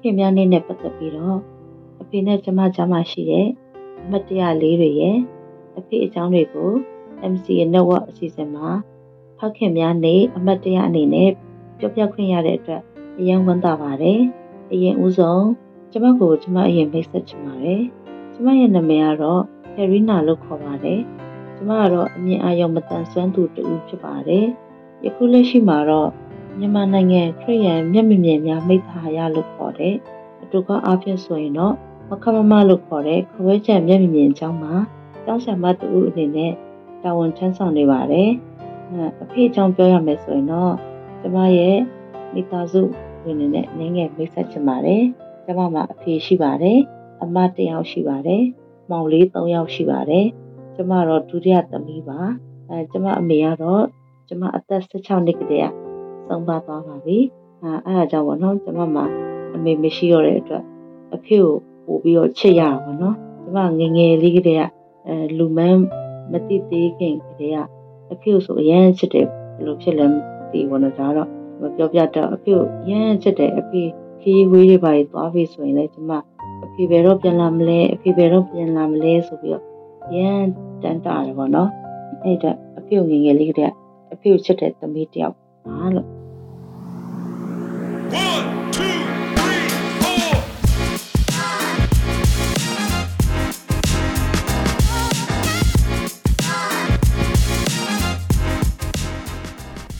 ခင်များနေ့နဲ့ပတ်သက်ပြီးတော့အဖေနဲ့ကျမကြားမှာရှိတဲ့အမတ်တရားလေးတွေရဲ့အဖေအကြောင်းတွေကို MCA Network အစီအစဉ်မှာဖခင်များနေ့အမတ်တရားအနေနဲ့ပြောပြခွင့်ရတဲ့အတွက်အရင်ဝမ်းသာပါတယ်အရင်ဦးဆုံးကျမကိုကျမအရင်မိတ်ဆက်ချင်ပါတယ်ကျမရဲ့နာမည်ကတော့ Karina လို့ခေါ်ပါတယ်ကျမကတော့အမြင်အာရုံမတန်ဆွမ်းသူတူဖြစ်ပါတယ်ယခုလက်ရှိမှာတော့ မြန်မာနိုင်ငံခရစ်ယာန်မျက်မြင်မြင်များမိဖာရလို့ခေါ်တဲ့အတူကအားဖြင့်ဆိုရင်တော့မခမမလို့ခေါ်တဲ့ခွဲချက်မျက်မြင်မြင်အကြောင်းမှာတောင်းဆရာမတူအနေနဲ့တာဝန်ထမ်းဆောင်နေပါတယ်။အဖေအကြောင်းပြောရမယ်ဆိုရင်တော့ကျမရဲ့မိသားစုဝင်နေတဲ့နည်းငယ်မိတ်ဆက်ချင်ပါတယ်။ကျမမှာအဖေရှိပါတယ်။အမတယောက်ရှိပါတယ်။မောင်လေး၃ယောက်ရှိပါတယ်။ကျမတော့ဒုတိယသမီးပါ။အဲကျမအမေကတော့ကျမအသက်16နှစ်ကတည်းက ဆုံးပါသွားပါပြီအဲအဲ့ဒါကြောင့်ပေါ့နော်ကျမမှာအမေမရှိတော့တဲ့အတွက်အဖေကိုပို့ပြီးတော့ချစ်ရတာပေါ့နော်ကျမငငယ်လေးကတည်းကအဲလူမန်းမတိသေးခင်ကတည်းကအဖေကိုဆိုအရန်ချစ်တယ်ဘယ်လိုဖြစ်လဲမသိဘူးနော်ဒါတော့မပြောပြတော့အဖေကိုအရန်ချစ်တယ်အဖေခီးဝေးတွေပါသွားပြီဆိုရင်လည်းကျမအဖေဘယ်တော့ပြန်လာမလဲအဖေဘယ်တော့ပြန်လာမလဲဆိုပြီးတော့ရန်တန်တာတယ်ပေါ့နော်အဲ့ဒါအဖေကိုငငယ်လေးကတည်းကအဖေကိုချစ်တဲ့သမီးတယောက်ပါလို့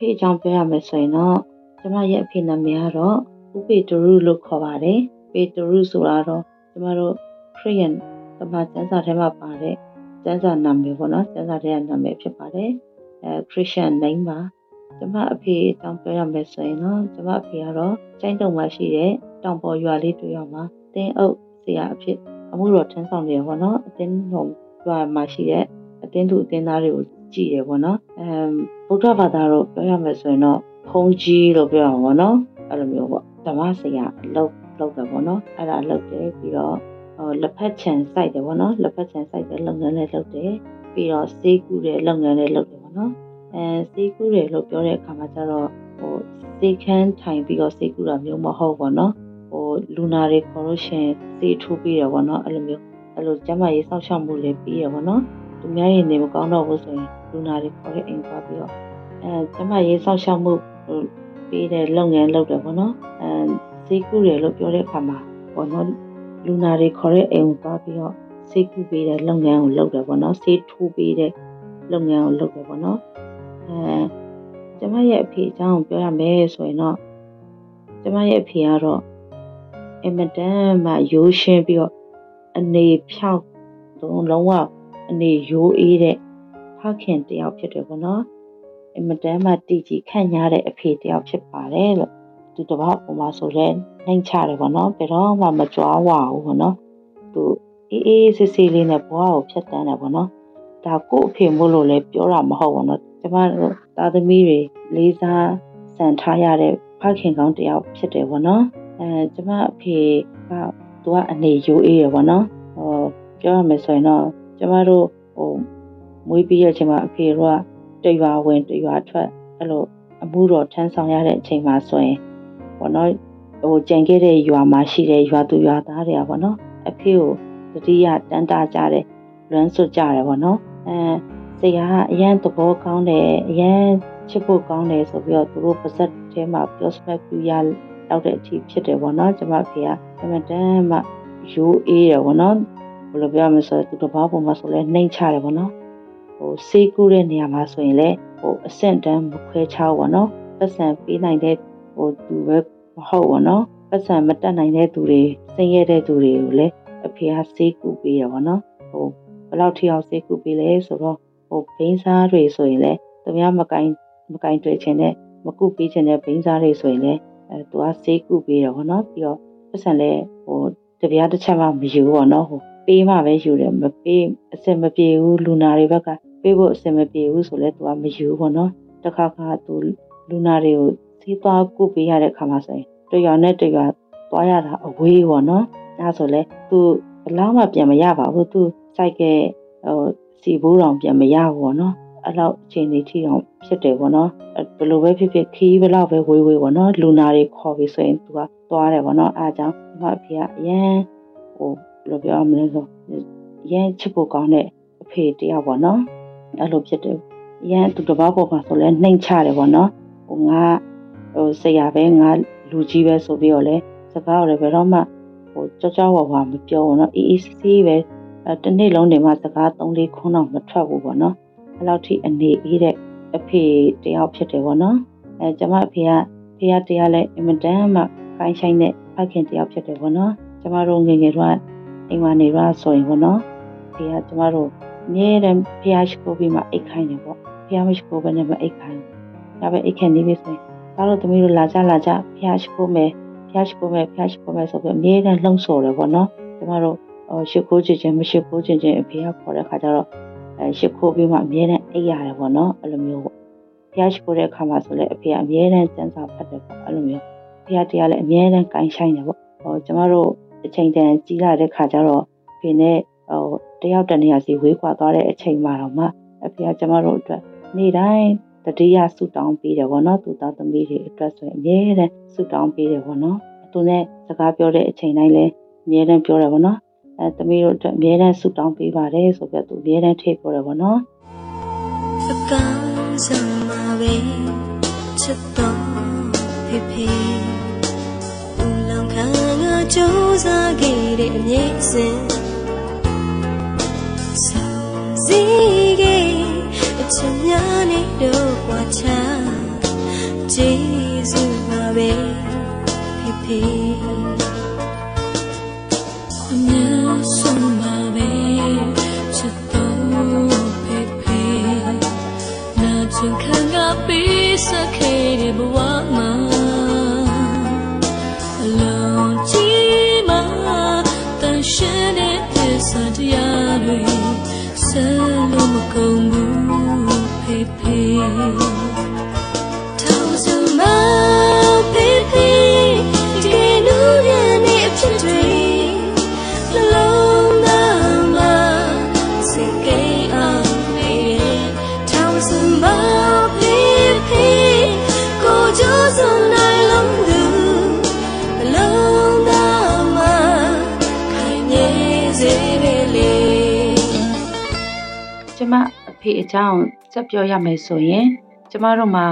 ဖေအကြောင်းပြောရမယ်ဆိုရင်တော့ကျမရဲ့အဖေနာမည်ကတော့ဥပေတရုလို့ခေါ်ပါတယ်။ပေတရုဆိုတာတော့ကျမတို့ခရစ်ယာန်သမာကျမ်းစာထဲမှာပါတဲ့ကျမ်းစာနာမည်ပေါ့နော်။ကျမ်းစာထဲကနာမည်ဖြစ်ပါတယ်။အဲခရစ်ယာန် name ပါ။ကျမအဖေအကြောင်းပြောရမယ်ဆိုရင်တော့ကျမအဖေကတော့ကျိုင်းတုံမှာရှိတဲ့တောင်ပေါ်ရွာလေးတစ်ရွာမှာတင်းအုပ်ဆရာအဖြစ်အမှုတော်ထမ်းဆောင်နေရပေါ့နော်။အတင်းတော်ရွာမှာရှိတဲ့အတင်းသူအတင်းသားတွေကို ကြည့်ရပေါ့နော်။အဲဗုဒ္ဓဘာသာတော့ပြောရမယ်ဆိုရင်တော့ဖုံးကြီးလို့ပြောအောင်ပေါ့နော်အဲ့လိုမျိုးပေါ့ဓမ္မဆရာအလုပ်လုပ်တယ်ပေါ့နော်အဲ့ဒါလုပ်တယ်ပြီးတော့ဟိုလက်ဖက်ချန်စိုက်တယ်ပေါ့နော်လက်ဖက်ချန်စိုက်တဲ့လုပ်ငန်းလေးလုပ်တယ်ပြီးတော့စေးကူးတဲ့လုပ်ငန်းလေးလုပ်တယ်ပေါ့နော်အဲစေးကူးတယ်လို့ပြောတဲ့အခါမှာကျတော့ဟိုစေခန်းထိုင်ပြီးတော့စေးကူးတာမျိုးမဟုတ်ပေါ့နော်ဟိုလူနာတွေခေါ်လို့ရှင်စေးထိုးပြီးတယ်ပေါ့နော်အဲ့လိုမျိုးအဲ့လိုကျမရေးစောင့်ရှောက်မှုလေးပြီးရပေါ့နော်သူများရင်နေမကောင်းတော့ဘူးဆိုရင် လူနာတွေခေါ်တဲ့အိမ်သွားပြီးတော့အဲကျမရေးဆောက်ရှောက်မှုပေးတဲ့လုပ်ငန်းလုပ်တယ်ပေါ့နော်အဲဈေးကူးတယ်လို့ပြောတဲ့အခါမှာပေါ့နော်လူနာတွေခေါ်တဲ့အိမ်ကိုသွားပြီးတော့ဈေးကူးပေးတဲ့လုပ်ငန်းကိုလုပ်တယ်ပေါ့နော်ဈေးထိုးပေးတဲ့လုပ်ငန်းကိုလုပ်တယ်ပေါ့နော်အဲကျမရဲ့အဖေအကြောင်းကိုပြောရမယ်ဆိုရင်တော့ကျမရဲ့အဖေကတော့အမတန်မှရိုးရှင်းပြီးတော့အနေဖြောက်တော့လုံးဝအနေရိုးအေးတဲ့ ဖခင်တယောက်ဖြစ်တယ်ပေါ့နော်အမတန်မှတည်ကြည်ခန့်ညားတဲ့အဖေတယောက်ဖြစ်ပါတယ်လို့သူတပတ်ပုံမှာဆိုလဲနှိမ်ချတယ်ပေါ့နော်ဘယ်တော့မှမကြွားဝဘူးပေါ့နော်သူအေးအေးဆေးဆေးလေးနဲ့ဘွားကိုဖြတ်တန်းတယ်ပေါ့နော်ဒါကို့အဖေမို့လို့လဲပြောတာမဟုတ်ဘူးနော်ကျမတို့သားသမီးတွေလေးစားစံထားရတဲ့ဖခင်ကောင်းတယောက်ဖြစ်တယ်ပေါ့နော်အဲကျမအဖေကသူကအနေရိုးအေးရပေါ့နော်ဟိုပြောရမယ်ဆိုရင်တော့ကျမတို့ဟို မွေးပြီးရချိန်မှာအဖေတို့ကတရွာဝင်တရွာထွက်အဲ့လိုအမှုတော်ထမ်းဆောင်ရတဲ့အချိန်မှာဆိုရင်ဘောနော်ဟိုကြံခဲ့တဲ့ရွာမှာရှိတဲ့ရွာသူရွာသားတွေကဘောနော်အဖေကိုတတိယတန်တာကြတယ်လွမ်းစွတ်ကြတယ်ဘောနော်အဲဆရာကအရန်သဘောကောင်းတယ်အရန်ချစ်ဖို့ကောင်းတယ်ဆိုပြီးတော့သူတို့ပါဇက်ထဲမှာပြောစပတ်ပြရလောက်တဲ့အထိဖြစ်တယ်ပေါ့နော်ကျွန်မဖေကအမတန်မှရိုးအေးတယ်ပေါ့နော်ဘယ်လိုပြောမလဲဆိုတော့သူတစ်ပါးပုံမှာဆိုလဲနှိမ်ချတယ်ပေါ့နော် ဟိုစေးကူးတဲ့နေရာမှာဆိုရင်လည်းဟိုအဆင့်တန်းမခွဲခြားဘူးပေါ့နော်ပတ်စံပေးနိုင်တဲ့ဟိုသူပဲမဟုတ်ဘူးနော်ပတ်စံမတက်နိုင်တဲ့သူတွေစိတ်ရတဲ့သူတွေကိုလည်းအဖေကစေးကူးပေးရပါတော့ဟိုဘယ်လောက်ထိအောင်စေးကူးပေးလဲဆိုတော့ဟိုဘိန်းစားတွေဆိုရင်လည်းတသူများမကင်မကင်တွေ့ခြင်းနဲ့မကုပေးခြင်းနဲ့ဘိန်းစားတွေဆိုရင်လည်းအဲသူကစေးကုပေးတယ်ပေါ့နော်ပြီးတော့ပတ်စံလဲဟိုတပြားတစ်ချက်မှမယူပေါ့နော်ဟိုပေးမှပဲယူတယ်မပေးအစင်မပြေဘူးလူနာတွေဘက်က ပေးဖို့အစင်မပြေဘူးဆိုလဲသူကမယူပေါ့နော်တခါခါသူလူနာတွေကိုစီးသွားကုပေးရတဲ့ခါမှာဆိုရင်တရွာနဲ့တရွာသွားရတာအဝေးပေါ့နော်အဲဆိုလဲသူဘလောက်မှပြန်မရပါဘူးသူစိုက်ကဲဟိုစီဘိုးတော်ပြန်မရဘူးပေါ့နော်အဲ့လောက်အချိန်လေးထိအောင်ဖြစ်တယ်ပေါ့နော်ဘယ်လိုပဲဖြစ်ဖြစ်ခီးဘယ်လောက်ပဲဝေးဝေးပေါ့နော်လူနာတွေခေါ်ပြီးဆိုရင်သူကသွားတယ်ပေါ့နော်အားကြောင့်ဒီမှာအဖေကအရန်ဟိုဘယ်လိုပြောမလဲဆိုရန်ချစ်ဖို့ကောင်းတဲ့အဖေတယောက်ပေါ့နော် အဲ့လိုဖြစ်တယ်ရန်သူတစ်ပါးပေါ်မှာဆိုလဲနှိမ်ချတယ်ပေါ့နော်ဟိုငါဟိုဆရာပဲငါလူကြီးပဲဆိုပြီးတော့လဲစကားကိုလည်းဘယ်တော့မှဟိုကြောကြောဝါဝါမပြောဘူးနော်အေးအေးဆေးပဲအဲတစ်နေ့လုံးနေမှစကား၃လေးခွန်းတော့မထွက်ဘူးပေါ့နော်အဲ့လောက်ထိအနေအေးတဲ့အဖေတယောက်ဖြစ်တယ်ပေါ့နော်အဲကျမအဖေကဖေကတရားလဲအင်မတန်မှခိုင်းဆိုင်တဲ့ဖခင်တယောက်ဖြစ်တယ်ပေါ့နော်ကျမတို့ငယ်ငယ်တော့အိမ်မှာနေရဆိုရင်ပေါ့နော်ဖေကကျမတို့ အမြဲတမ်းဖះရှိခိုးပြီးမှအိတ်ခိုင်းတယ်ပေါ့ဖះမရှိခိုးဘဲနဲ့မအိတ်ခိုင်းဘူးဒါပဲအိတ်ခင်နေပြီဆိုရင်ဒါတော့သမီးတို့လာကြလာကြဖះရှိခိုးမယ်ဖះရှိခိုးမယ်ဖះရှိခိုးမယ်ဆိုပြီးအမြဲတမ်းလှုံ့ဆော်တယ်ပေါ့နော်ကျမတို့ဟိုရှိခိုးချင်ချင်းမရှိခိုးချင်ချင်းအဖေကခေါ်တဲ့ခါကျတော့အဲရှိခိုးပြီးမှအမြဲတမ်းအိတ်ရတယ်ပေါ့နော်အဲ့လိုမျိုးပေါ့ဖះရှိခိုးတဲ့အခါမှာဆိုလည်းအဖေကအမြဲတမ်းစံစာဖတ်တယ်ပေါ့အဲ့လိုမျိုးဖះတရားလည်းအမြဲတမ်းကင်ဆိုင်တယ်ပေါ့ဟိုကျမတို့အချိန်တန်ကြီးလာတဲ့ခါကျတော့ဖေနဲ့ဟို တယောက်တနေရာစီဝေးကွာသွားတဲ့အချိန်မှာတော့မှအဖေကကျမတို့အတွက်နေ့တိုင်းတတိယဆူတောင်းပေးတယ်ပေါ့နော်သူသားသမီးတွေအတွက်ဆိုရင်အမြဲတမ်းဆူတောင်းပေးတယ်ပေါ့နော်သူနဲ့စကားပြောတဲ့အချိန်တိုင်းလည်းအမြဲတမ်းပြောတယ်ပေါ့နော်အဲသမီးတို့အတွက်အမြဲတမ်းဆူတောင်းပေးပါတယ်ဆိုပြီးသူအမြဲတမ်းထိပြောတယ်ပေါ့နော်အကောင်းဆုံးမှာပဲချစ်တော်ဖေဖေဦးလောင်ခံငါကြိုးစားခဲ့တဲ့အမြဲစင် စီကေအချင်များနေတော့ကွာ ဆ ဖေအကြောင်းဆက်ပြောရမယ်ဆိုရင် ကျမတို့မှာ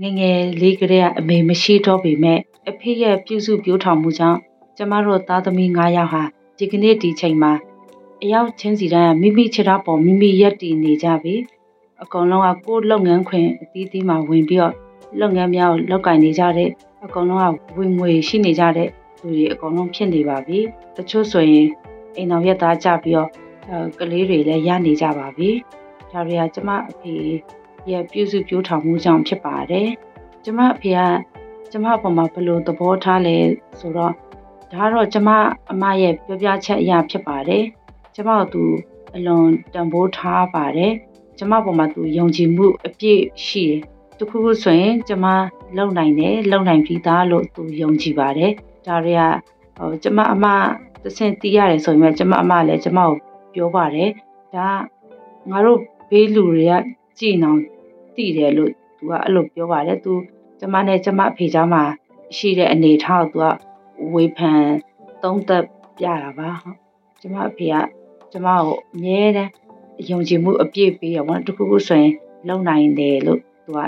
ငယ်ငယ်လေးကလေးကအမေမရှိတော့ပေမဲ့အဖေရဲ့ပြုစုပြောထောင်မှုကြောင့်ကျမတို့သားသမီး9ယောက်ဟာဒီကနေ့ဒီချိန်မှာအရောက်ချင်းစီတိုင်းကမိမိခြေထောက်ပေါ်မိမိရက်တည်နေကြပြီအကုန်လုံးကကိုယ်လုပ်ငန်းခွင်အသီးသီးမှာဝင်ပြီးတော့လုပ်ငန်းများကိုလုပ်ကင်နေကြတဲ့အကုန်လုံးကဝင်ငွေရှိနေကြတဲ့လူတွေအကုန်လုံးဖြစ်နေပါပြီတချို့ဆိုရင်အိမ်တော်ရက်သားကြပြီးတော့အဲကလေးတွေလည်းရနေကြပါပြီ ဒါတွေကကျမအဖေရဲ့ပြုစုပြောထောင်မှုကြောင့်ဖြစ်ပါတယ်ကျမအဖေကကျမအပေါ်မှာဘယ်လိုသဘောထားလဲဆိုတော့ဒါကတော့ကျမအမရဲ့ပြောပြချက်အရာဖြစ်ပါတယ်ကျမတို့သူအလွန်တန်ဖိုးထားပါတယ်ကျမပေါ်မှာသူယုံကြည်မှုအပြည့်ရှိတယ်တခုခုဆိုရင် ကျမလုံနိုင်တယ်လုံနိုင်ပြီးသားလို့သူယုံကြည်ပါတယ်ဒါတွေကဟိုကျမအမသစင်တီးရတယ်ဆိုရင်ကျမအမလည်းကျမကိုပြောပါတယ်ဒါငါတို့ ဘေးလူတွေကကြည်နောင်တည်တယ်လို့သူကအဲ့လိုပြောပါတယ်သူကျမနဲ့ကျမအဖေကြားမှာရှိတဲ့အနေထားကိုသူကဝေဖန်သုံးသပ်ပြတာပါဟုတ်ကျမအဖေကကျမကိုအမြဲတမ်းယုံကြည်မှုအပြည့်ပေးရပေါ့တခုခုဆိုရင်လုံနိုင်တယ်လို့သူက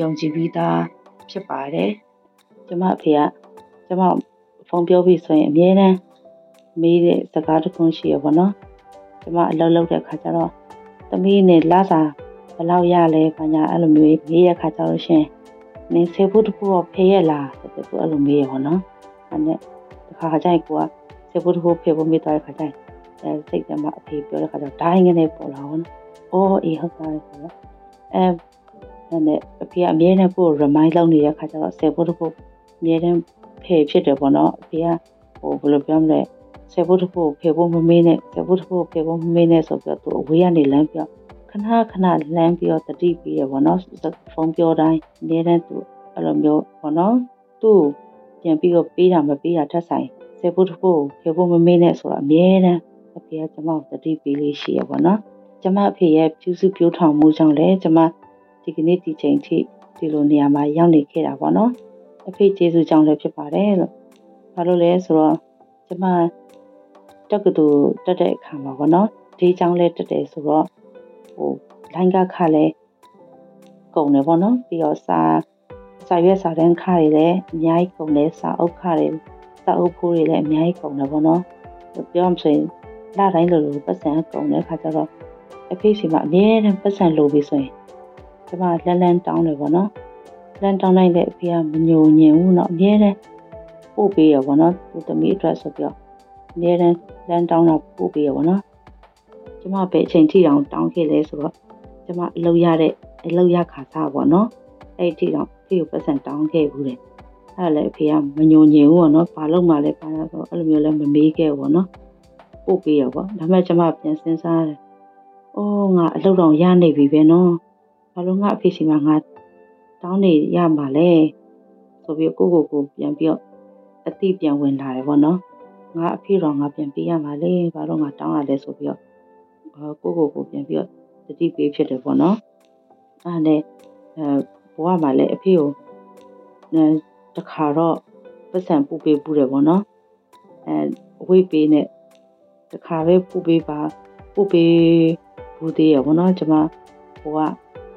ယုံကြည်ပြီးသားဖြစ်ပါတယ်ကျမအဖေကကျမဖုန်းပြောပြီးဆိုရင်အမြဲတမ်းမေးတဲ့စကားတစ်ခုရှိရပါတော့ကျမအလုပ်လုပ်တဲ့ခါကျတော့ သမီးနဲ့လာစာဘယ်လောက်ရလဲဘာညာအဲ့လိုမျိုးမေးရခါကျတော့ရှင်နင်းဆေဖို့တခုတော့ဖေးရလားဆိုတော့သူအဲ့လိုမေးရပါတော့အဲ့နဲ့တခါခါကျရင်ကိုကဆေဖို့တခုဖေးဖို့မေးသွားတဲ့ခါကျရင်အဲစိတ်ထဲမှာအဖေပြောတဲ့ခါကျတော့ဒိုင်းငနဲ့ပေါ်လာပါတော့အော်အေးဟုတ်ပါတယ်ဆိုတော့အဲအဲ့နဲ့အဖေကအမြဲတမ်းကို remind လုပ်နေတဲ့ခါကျတော့ဆယ်ဖို့တစ်ခုအမြဲတမ်းဖေဖြစ်တယ်ပေါ့နော်အဖေကဟိုဘယ်လိုပြောမလဲ ဆယ်ဖို့တစ်ခုဖေဖို့မမေးနဲ့ဆယ်ဖို့တစ်ခုဖေဖို့မမေးနဲ့ဆိုပြီးတော့သူအဝေးကနေလမ်းပြောခဏခဏလမ်းပြီးတော့တတိပြီးရပေါ့နော်ဖုန်းပြောတိုင်းအမြဲတမ်းသူအဲ့လိုမျိုးပေါ့နော်သူ့ပြန်ပြီးတော့ပေးတာမပေးတာထက်ဆိုင်ဆယ်ဖို့တစ်ခုဖေဖို့မမေးနဲ့ဆိုတော့အမြဲတမ်းအဖေကကျွန်မကိုတတိပေးလေးရှိရပေါ့နော်ကျမအဖေရဲ့ပြုစုပြောထောင်မှုကြောင့်လည်းကျမဒီကနေ့ဒီချိန်ထိဒီလိုနေရာမှာရောက်နေခဲ့တာပေါ့နော်အဖေကျေးဇူးကြောင့်လည်းဖြစ်ပါတယ်လို့ဘာလို့လဲဆိုတော့ကျမ တက္ကသိုလ်တက်တဲ့အခါမှာပေါ့နော်ဒေးချောင်းလဲတက်တယ်ဆိုတော့ဟိုလိုင်းကခလဲကုန်တယ်ပေါ့နော်ပြီးတော့စာစာရွက်စာတန်းခတွေလည်းအများကြီးကုန်တယ်စာအုပ်ခတွေစာအုပ်ဖိုးတွေလည်းအများကြီးကုန်တယ်ပေါ့နော်ပြောမှဆိုရင်လတိုင်းလိုလိုပတ်စံကုန်တဲ့ခါကျတော့အဖေစီမှာအများနဲ့ပတ်စံလိုပြီးဆိုရင်ဒီမှာလန်လန်တောင်းတယ်ပေါ့နော်လန်တောင်းလိုက်တဲ့အဖေကမညုံညင်ဘူးเนาะအများနဲ့ပို့ပေးရပေါ့နော်သူသမီးအတွက်ဆိုပြီးတော့အများနဲ့ လန်တောင်းတာပို့ပေးရပေါ့နော်ကျမပဲအချိန်ထိအောင်တောင်းခဲ့လဲဆိုတော့ကျမအလုပ်ရတဲ့အလုပ်ရခါစားပေါ့နော်အဲ့ဒီတော့ဖေကိုပတ်စံတောင်းခဲ့ဘူးတယ်အဲ့ဒါလည်းအဖေကမညိုညင်ဘူးပေါ့နော်ဘာလို့မှလည်းပါတော့အဲ့လိုမျိုးလည်းမမေးခဲ့ဘူးပေါ့နော်ပို့ပေးရပေါ့ဒါပေမဲ့ကျမပြန်စဉ်းစားတယ်အိုးငါအလုပ်တော်ရနေပြီပဲနော်ဘာလို့ငါအဖေစီမှာငါတောင်းနေရမှာလဲဆိုပြီးကိုကိုကိုပြန်ပြီးတော့အတိပြန်ဝင်လာတယ်ပေါ့နော် ငါအဖေတော်ငါပြန်ပေးရမှာလေဘာလို့ငါတောင်းရလဲဆိုပြီးတော့ကိုကိုကိုပြန်ပြီးတော့တတိပေးဖြစ်တယ်ပေါ့နော်အဲ့နဲ့အဲဘဝမှာလည်းအဖေကိုတခါတော့ပတ်စံပူပေးပူတယ်ပေါ့နော်အဲအဝိပေးနဲ့တခါပဲပူပေးပါပူပေးဘူးသေးရပေါ့နော်ကျွန်မဟိုက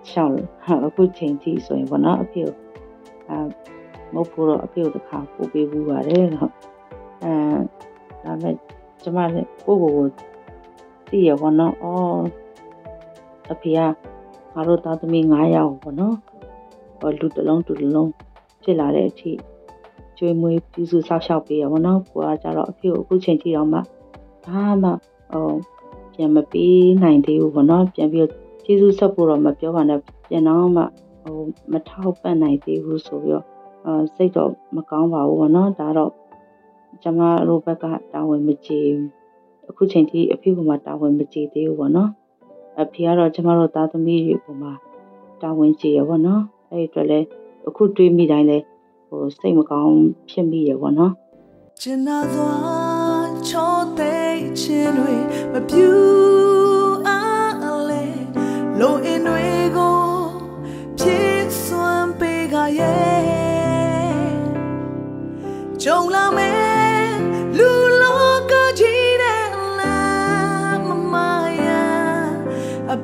ရှောက်ဟာအခုချိန်ထိဆိုရင်ပေါ့နော်အဖေကိုအာမဟုတ်ဘူးတော့အဖေကိုတခါပူပေးဘူးပါတယ်တော့အဲ ဒါမဲ့ကျွန်မလည်းကိုကိုကိုသိရပေါ့နော်အော်အဖေကငါတို့သားသမီး9ယောက်ပေါ့နော်ဟောလူတစ်လုံးတူတစ်လုံးဖြစ်လာတဲ့အထိကျွေးမွေးပြုစုဆောက်ရှောက်ပေးရပါတော့ကိုကကြတော့အဖေကိုအခုချိန်ထိတော့မှဘာမှဟိုပြန်မပေးနိုင်သေးဘူးပေါ့နော်ပြန်ပြီးကျေးဇူးဆက်ဖို့တော့မပြောပါနဲ့ပြန်တော့မှဟိုမထောက်ပံ့နိုင်သေးဘူးဆိုပြီးတော့အာစိတ်တော့မကောင်းပါဘူးပေါ့နော်ဒါတော့ ကျမတို့ဘက်ကတာဝန်မကျေဘူးအခုချိန်ထိအဖေကမှတာဝန်မကျေသေးဘူးပေါ့နော်အဖေကတော့ကျမတို့သားသမီးတွေပုံမှာတာဝန်ကျေရပေါ့နော်အဲ့ဒီအတွက်လည်းအခုတွေးမိတိုင်းလဲဟိုစိတ်မကောင်းဖြစ်မိရပေါ့နော်ကျင်နာသွားချောတဲ့ချင်းတွေမပြူအားလေလိုအင်းတွေကိုဖြည့်စွမ်းပေးကြရဲ့ကြုံလာမယ်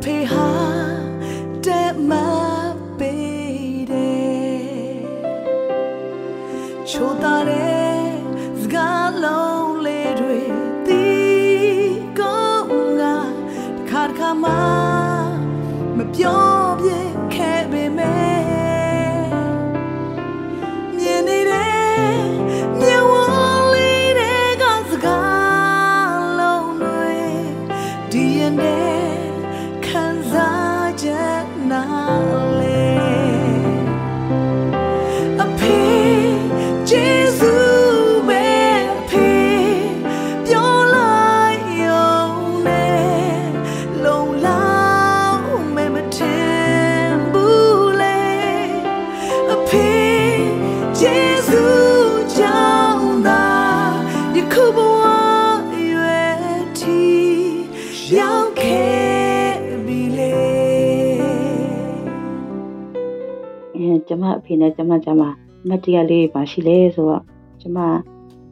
အဖေ မကျမမတ်တရလေးပါရှိလဲဆိုတော့ကျမ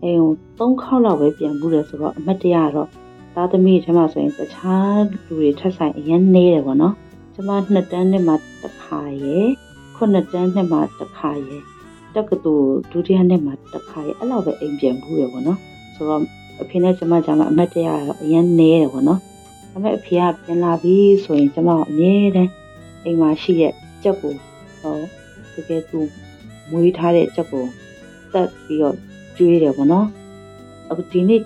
အိမ်ကို၃ခေါက်လောက်ပဲပြန်ဘူးတယ်ဆိုတော့အမတ်တရတော့သားသမီးထဲမှာဆိုရင်တခြားလူတွေထက်ဆိုင်အရင်နေတယ်ပေါ့နော်ကျမနှစ်တန်းနှစ်မှာတစ်ခါရယ်ခုနှစ်တန်းနှစ်မှာတစ်ခါရယ်တက္ကသိုလ်ဒုတိယနှစ်မှာတစ်ခါရယ်အဲ့လောက်ပဲအိမ်ပြန်ဘူးရပေါ့နော်ဆိုတော့အဖေနဲ့ကျမကျမအမတ်တရတော့အရင်နေတယ်ပေါ့နော်ဒါပေမဲ့အဖေကပြန်လာပြီဆိုရင်ကျမအမြဲတမ်းအိမ်မှာရှိတဲ့ကြက်ကိုဟောတကယ်သူ မွေးထားတဲ့ချက်ကိုတက်ပြီးတော့ကျွေးတယ်ပေါ့နော်အခုဒီနေ့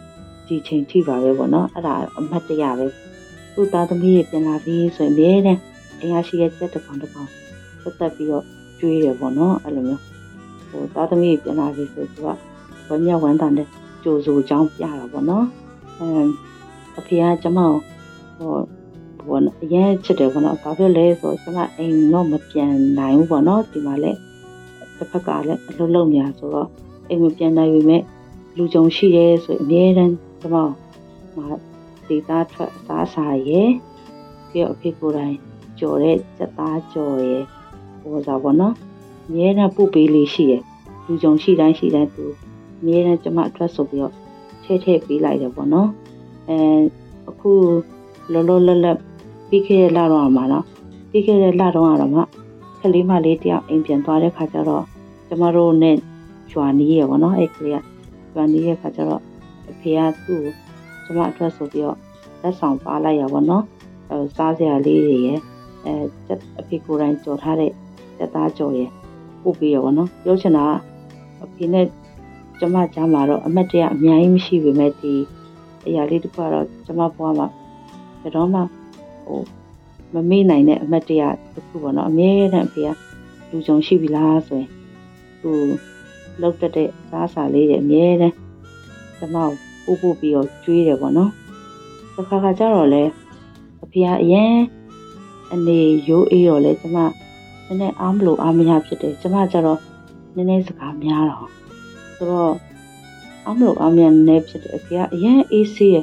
ဒီချိန်ထိပါပဲပေါ့နော်အဲ့ဒါအမှတ်တရပဲသူ့သားသမီးရဲ့ပြန်လာပြီးဆိုရင်အမြဲတမ်းအင်အားရှိတဲ့ချက်တစ်ကောင်တစ်ကောင်သက်သက်ပြီးတော့ကျွေးတယ်ပေါ့နော်အဲ့လိုမျိုးဟိုသားသမီးပြန်လာပြီဆိုသူကဝမ်းမြောက်ဝမ်းသာနဲ့ကြိုဆိုကြောင်းပြတာပေါ့နော်အမ်အဖေကကျမကိုဟိုဘောအရင်ချစ်တယ်ပေါ့နော်ဘာဖြစ်လဲဆိုတော့ကျမအိမ်တော့မပြန်နိုင်ဘူးပေါ့နော်ဒီမှာလည်း တစ်ဖက်ကလည်းအလုပ်လုပ်နေတာဆိုတော့အိမ်မပြန်နိုင်ပြီမဲ့လူကြုံရှိရဲဆိုရင်အများတန်းကျမမှာဒေတာထွက်အစားအစာရဲ့ပြီးတော့အဖေကိုယ်တိုင်ကြော်တဲ့စက်သားကြော်ရဲ့ဟိုစားပေါ့နော်အများတန်းပုတ်ပေးလေးရှိရဲ့လူကြုံရှိတိုင်းရှိတိုင်းသူအများတန်းကျမအတွက်ဆိုပြီးတော့ထည့်ထည့်ပေးလိုက်တယ်ပေါ့နော်အဲအခုလောလောလတ်လတ်ပြီးခဲ့တဲ့လတော့မှာနော်ပြီးခဲ့တဲ့လတော့ကတော့မှ ကလေးမလေးတယောက်အိမ်ပြန်သွားတဲ့ခါကျတော့ကျမတို့နဲ့ကျွာနီးရပေါ့နော်အဲ့ကလေးကကျွာနီးရဲ့ခါကျတော့အဖေကသူ့ကိုကျမအတွက်ဆိုပြီးတော့လက်ဆောင်ပါလိုက်ရပါတော့အဲစားစရာလေးတွေရယ်အဲအဖေကိုယ်တိုင်ကြော်ထားတဲ့တက်သားကြော်ရယ်ပို့ပြီးရပါတော့ပြောချင်တာအဖေနဲ့ကျမကြားမှာတော့အမတ်တရအများကြီးမရှိပေမဲ့ဒီအရာလေးတစ်ခုကတော့ကျမဘွားမှာဘယ်တော့မှဟို မမေ့နိုင်တဲ့အမတ်တရတစ်ခုပေါ့နော်အမြဲတမ်းအဖေကလူကြုံရှိပြီလားဆိုရင်သူလောက်တက်တဲ့စားစာလေးတွေအမြဲတမ်းကျမကိုပို့ပို့ပြီးတော့ကျွေးတယ်ပေါ့နော်တစ်ခါခါကျတော့လေအဖေကအရင်အနေရိုးအေးတော့လေကျမနည်းနည်းအားမလို့အားမရဖြစ်တယ်ကျမကျတော့နည်းနည်းစကားများတော့ဆိုတော့အားမလို့အားမရနည်းနည်းဖြစ်တယ်အဖေကအရင်အေးဆေးရ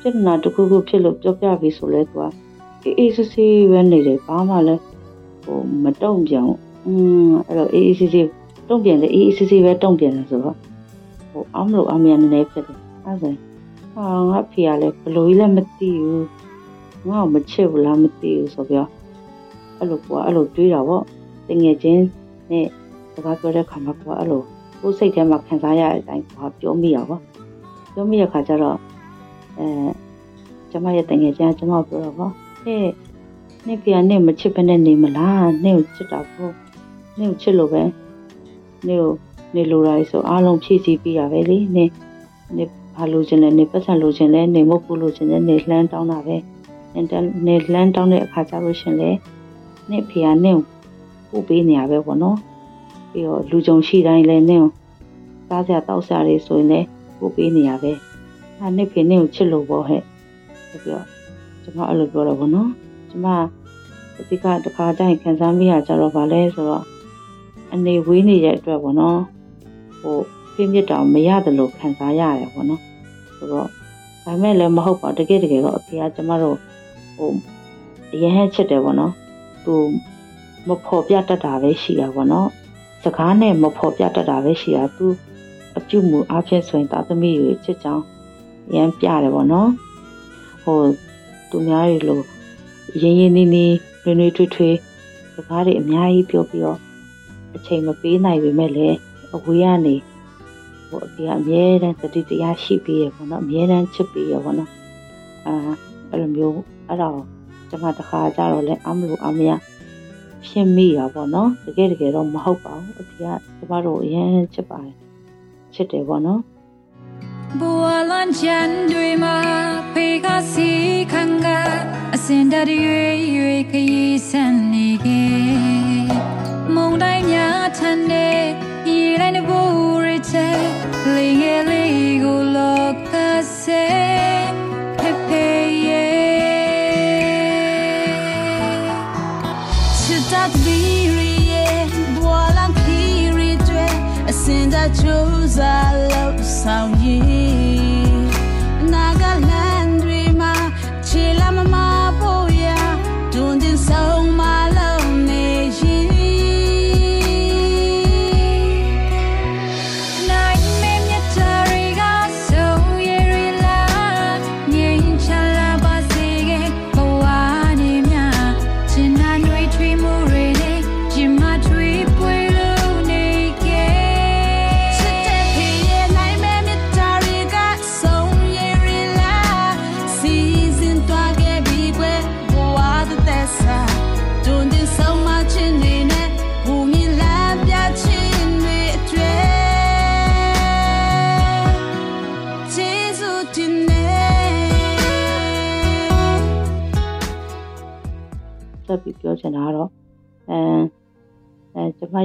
ပြဿနာတစ်ခုခုဖြစ်လို့ပြောပြပြီးဆိုလဲသူက အေးအေးဆေးဆေးပဲနေတယ်ဘာမှလည်းဟိုမတုံ့ပြန်ဘူးอืมအဲ့တော့အေးအေးဆေးဆေးတုံ့ပြန်တယ်အေးအေးဆေးဆေးပဲတုံ့ပြန်တယ်ဆိုတော့ဟိုအားမလို့အားမရနည်းနည်းဖြစ်တယ်အဲ့ဒါဟာငါဖေကလည်းဘလို့ကြီးလည်းမသိဘူးငါ့ကိုမချစ်ဘူးလားမသိဘူးဆိုပြီးတော့အဲ့လိုကွာအဲ့လိုတွေးတာပေါ့တငယ်ချင်းနဲ့စကားပြောတဲ့ခါမှာကွာအဲ့လိုကိုယ်စိတ်ထဲမှာခံစားရတဲ့အတိုင်းကွာပြောမိရပါပြောမိရခါကျတော့အဲကျမရဲ့တငယ်ချင်းကကျမပြောတော့ပေါ့ ဟဲ့နေ့ဖေကနေမချစ်ဘဲနဲ့နေမလားနေ့ကိုချစ်တာပေါ့နေ့ကိုချစ်လို့ပဲနေ့ကိုနေလိုတာဆိုအားလုံးဖြည့်ဆည်းပြီးရပဲလေနေ့နေ့ဘာလို့ခြင်းလဲနေပတ်စံလို့ခြင်းလဲနေမဟုတ်ဘူးလို့ခြင်းလဲနေလှမ်းတောင်းတာပဲနေနေလှမ်းတောင်းတဲ့အခါကျလို့ရှင်လဲနေဖေကနေပို့ပေးနေရပဲပေါ့နော်ပြီးတော့လူကြုံရှိတိုင်းလဲနေစားစရာတောက်စရာတွေဆိုရင်လဲပို့ပေးနေရပဲအဲနေဖေနေကိုချစ်လို့ပေါ့ဟဲ့ပြီးတော့ ကျွန်မအဲ့လိုပြောတော့ပေါ့နော်ကျွန်မအတိကတခါတိုင်းခံစားမိရကြတော့ဗာလဲဆိုတော့အနေဝေးနေတဲ့အတွက်ပေါ့နော်ဟိုပြင်းပြတောင်မရတယ်လို့ခံစားရတယ်ပေါ့နော်ဆိုတော့ဒါမဲ့လည်းမဟုတ်ပါတကယ်တကယ်တော့အဖေကကျမတို့ဟိုအရင်ချစ်တယ်ပေါ့နော်သူမဖော်ပြတတ်တာပဲရှိတာပေါ့နော်စကားနဲ့မဖော်ပြတတ်တာပဲရှိတာသူအပြုမှုအဖြစ်ဆိုရင်တာသမီးတွေချစ်ချောင်းရမ်းပြတယ်ပေါ့နော်ဟို သူများတွေလို့ရင်းရင်းနှီးနှီးနှွေးနှွေးထွေးထွေးစကားတွေအများကြီးပြောပြီးတော့အချိန်မပေးနိုင်ပေမဲ့လည်းအဝေးကနေဟိုအဖေကအမြဲတမ်းသတိတရားရှိပေးရပေါ့နော်အမြဲတမ်းချစ်ပေးရပေါ့နော်အာအဲ့လိုမျိုးအဲ့တော့ကျွန်မတခါကြတော့လဲအမလို့အမရဖြစ်မိတာပေါ့နော်တကယ်တကယ်တော့မဟုတ်ပါဘူးအဖေကကျမတို့အရင်ချစ်ပါတယ်ချစ်တယ်ပေါ့နော်ဘဝလန်ချန်တွေမှာဖေကစီ ခံကအစင်တရွေရွေခရီးဆန်နေခဲ့မုန်တိုင်းများထန်တဲ့ရေတိုင်းတဲ့ဘူရတဲ့လေငယ်လေးကိုလောကဆဲဖေဖေရဲ့ချစ်တတ်ပြီး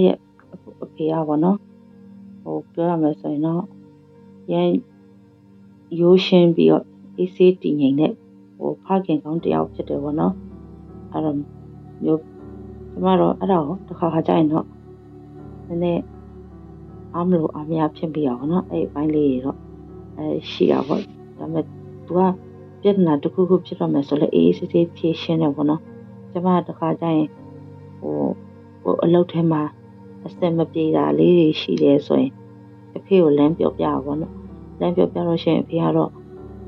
ရဲ့အဖေကပေါ့နော်ဟိုပြောရမယ်ဆိုရင်တော့ရန်ရိုးရှင်းပြီးတော့အေးဆေးတည်ငြိမ်တဲ့ဟိုဖခင်ကောင်းတယောက်ဖြစ်တယ်ပေါ့နော်အဲ့တော့မျိုးကျမတော့အဲ့ဒါကိုတစ်ခါခါကြရင်တော့နည်းနည်းအားမလို့အားမရဖြစ်ပြီးအောင်နော်အဲ့အပိုင်းလေးတွေတော့အဲရှိတာပေါ့ဒါပေမဲ့ तू ကပြဿနာတစ်ခုခုဖြစ်တော့မယ်ဆိုလဲအေးအေးဆေးဆေးဖြေရှင်းတယ်ပေါ့နော်ကျမတစ်ခါကြရင်ဟိုဟိုအလုပ်ထဲမှာ အစက်မပြေတာလေးတွေရှိတယ်ဆိုရင်အဖေကိုလမ်းပြောပြပါဘောနော်လမ်းပြောပြလို့ရှိရင်အဖေကတော့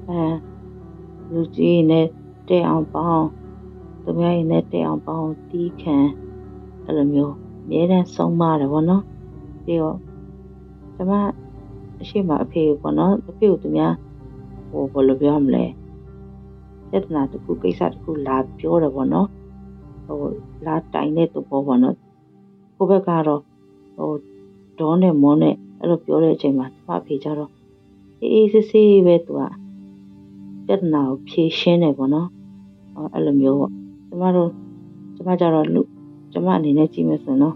အဲလူကြီးနဲ့တဲ့အောင်ပေါင်းသူများရင်နဲ့တဲ့အောင်ပေါင်းတီးခံအဲ့လိုမျိုးအများတန်းဆုံးမတယ်ဘောနော်ပြီးတော့ကျမအရှိမအဖေပေါ့နော်အဖေကိုသူများဟိုဘယ်လိုပြောမလဲပြဿနာတစ်ခုကိစ္စတစ်ခုလာပြောတယ်ပေါ့နော်ဟိုလာတိုင်တဲ့သူပေါ်ပေါ့နော် ကိုဘက်ကတော့ဟိုဒေါနဲ့မောနဲ့အဲ့လိုပြောတဲ့အချိန်မှာကျမအဖေကြတော့အေးအေးဆေးဆေးပဲသူကပြဿနာကိုဖြေရှင်းတယ်ပေါ့နော်အဲ့လိုမျိုးပေါ့ကျမတို့ကျမကြတော့လူကျမအနေနဲ့ကြည့်မယ်ဆိုရင်တော့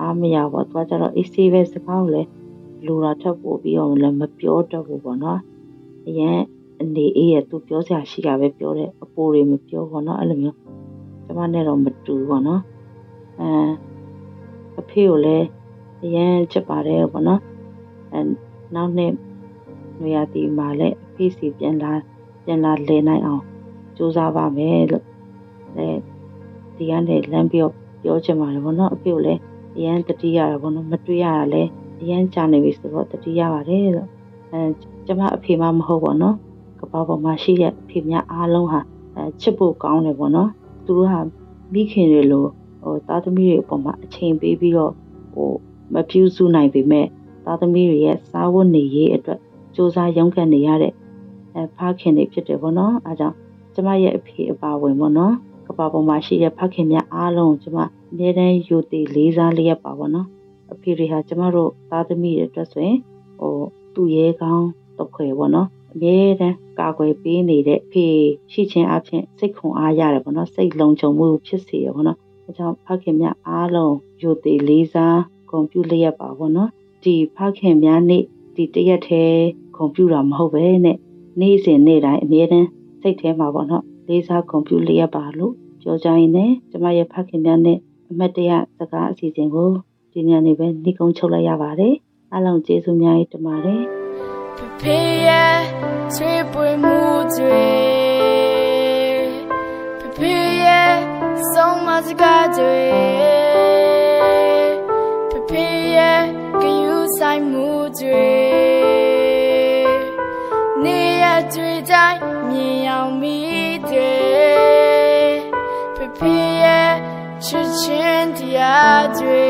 အားမရပါဘူးသူကကြတော့အေးဆေးပဲစကားကိုလည်းလူတာထပ်ပို့ပြီးတော့လည်းမပြောတတ်ဘူးပေါ့နော်အရင်အနေအေးရသူပြောစရာရှိတာပဲပြောတယ်အပိုတွေမပြောပေါ့နော်အဲ့လိုမျိုးကျမနဲ့တော့မတူပေါ့နော်အဲ အဖေကိုလည်းအရန်ချစ်ပါတယ်ပေါ့နော်အဲနောက်နေ့နွေရာသီမှာလည်းအဖေစီပြန်လာပြန်လာလဲနိုင်အောင်စူးစမ်းပါမယ်လို့အဲဒီကနေလမ်းပြောပြောချင်ပါတယ်ပေါ့နော်အဖေကိုလည်းအရန်တတိရတာပေါ့နော်မတွေ့ရတာလည်းအရန်ကြာနေပြီဆိုတော့တတိရပါတယ်လို့အဲကျမအဖေမှမဟုတ်ပေါ့နော်ကပောက်ပေါ်မှာရှိတဲ့အဖေများအားလုံးဟာအဲချစ်ဖို့ကောင်းတယ်ပေါ့နော်သူတို့ဟာမိခင်တွေလို ဟိုသားသမီးတွေအပေါ်မှာအချိန်ပေးပြီးတော့ဟိုမပြုစုနိုင်ပေမဲ့သားသမီးတွေရဲ့စားဝတ်နေရေးအတွက်စူးစမ်းရုန်းကန်နေရတဲ့အဲဖခင်တွေဖြစ်တယ်ပေါ့နော်အဲကြောင့်ကျမရဲ့အဖေအပါဝင်ပေါ့နော်ကဘာပေါ်မှာရှိတဲ့ဖခင်များအားလုံးကျမအမြဲတမ်းယူတည်လေးစားလျက်ပါပေါ့နော်အဖေတွေဟာကျမတို့သားသမီးတွေအတွက်ဆိုရင်ဟိုသူ့ရဲကောင်းတော့ခွေပေါ့နော်အမြဲတမ်းကာကွယ်ပေးနေတဲ့ဖေရှိခြင်းအပြင်စိတ်ခွန်အားရတယ်ပေါ့နော်စိတ်လုံခြုံမှုဖြစ်စေရပေါ့နော် အဲကြောင့်ဖခင်များအားလုံးယူတည်လေးစားဂုဏ်ပြုလျက်ပါပေါ့နော်ဒီဖခင်များနေ့ဒီတရက်သေးဂုဏ်ပြုတာမဟုတ်ပဲနဲ့နေ့စဉ်နေ့တိုင်းအမြဲတမ်းစိတ်ထဲမှာပေါ့နော်လေးစားဂုဏ်ပြုလျက်ပါလို့ပြောကြရင်လည်းကျမရဲ့ဖခင်များနဲ့အမတ်တရစကားအစီအစဉ်ကိုဒီညနေပဲနှိကုံးချုပ်လိုက်ရပါတယ်အားလုံးကျေးဇူးများကြီးတင်ပါတယ် Prepare triple mood Prepare so much God Prepare can you sign mood နေရတွေ့တိုင်းမြင်အောင်မိတယ် Prepare ချစ်ချင်းတရားတွေ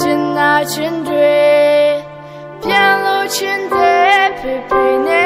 ကျင်နာချင်းတွေပြန်လို့ချင်းတဲ့ဖေဖေနဲ့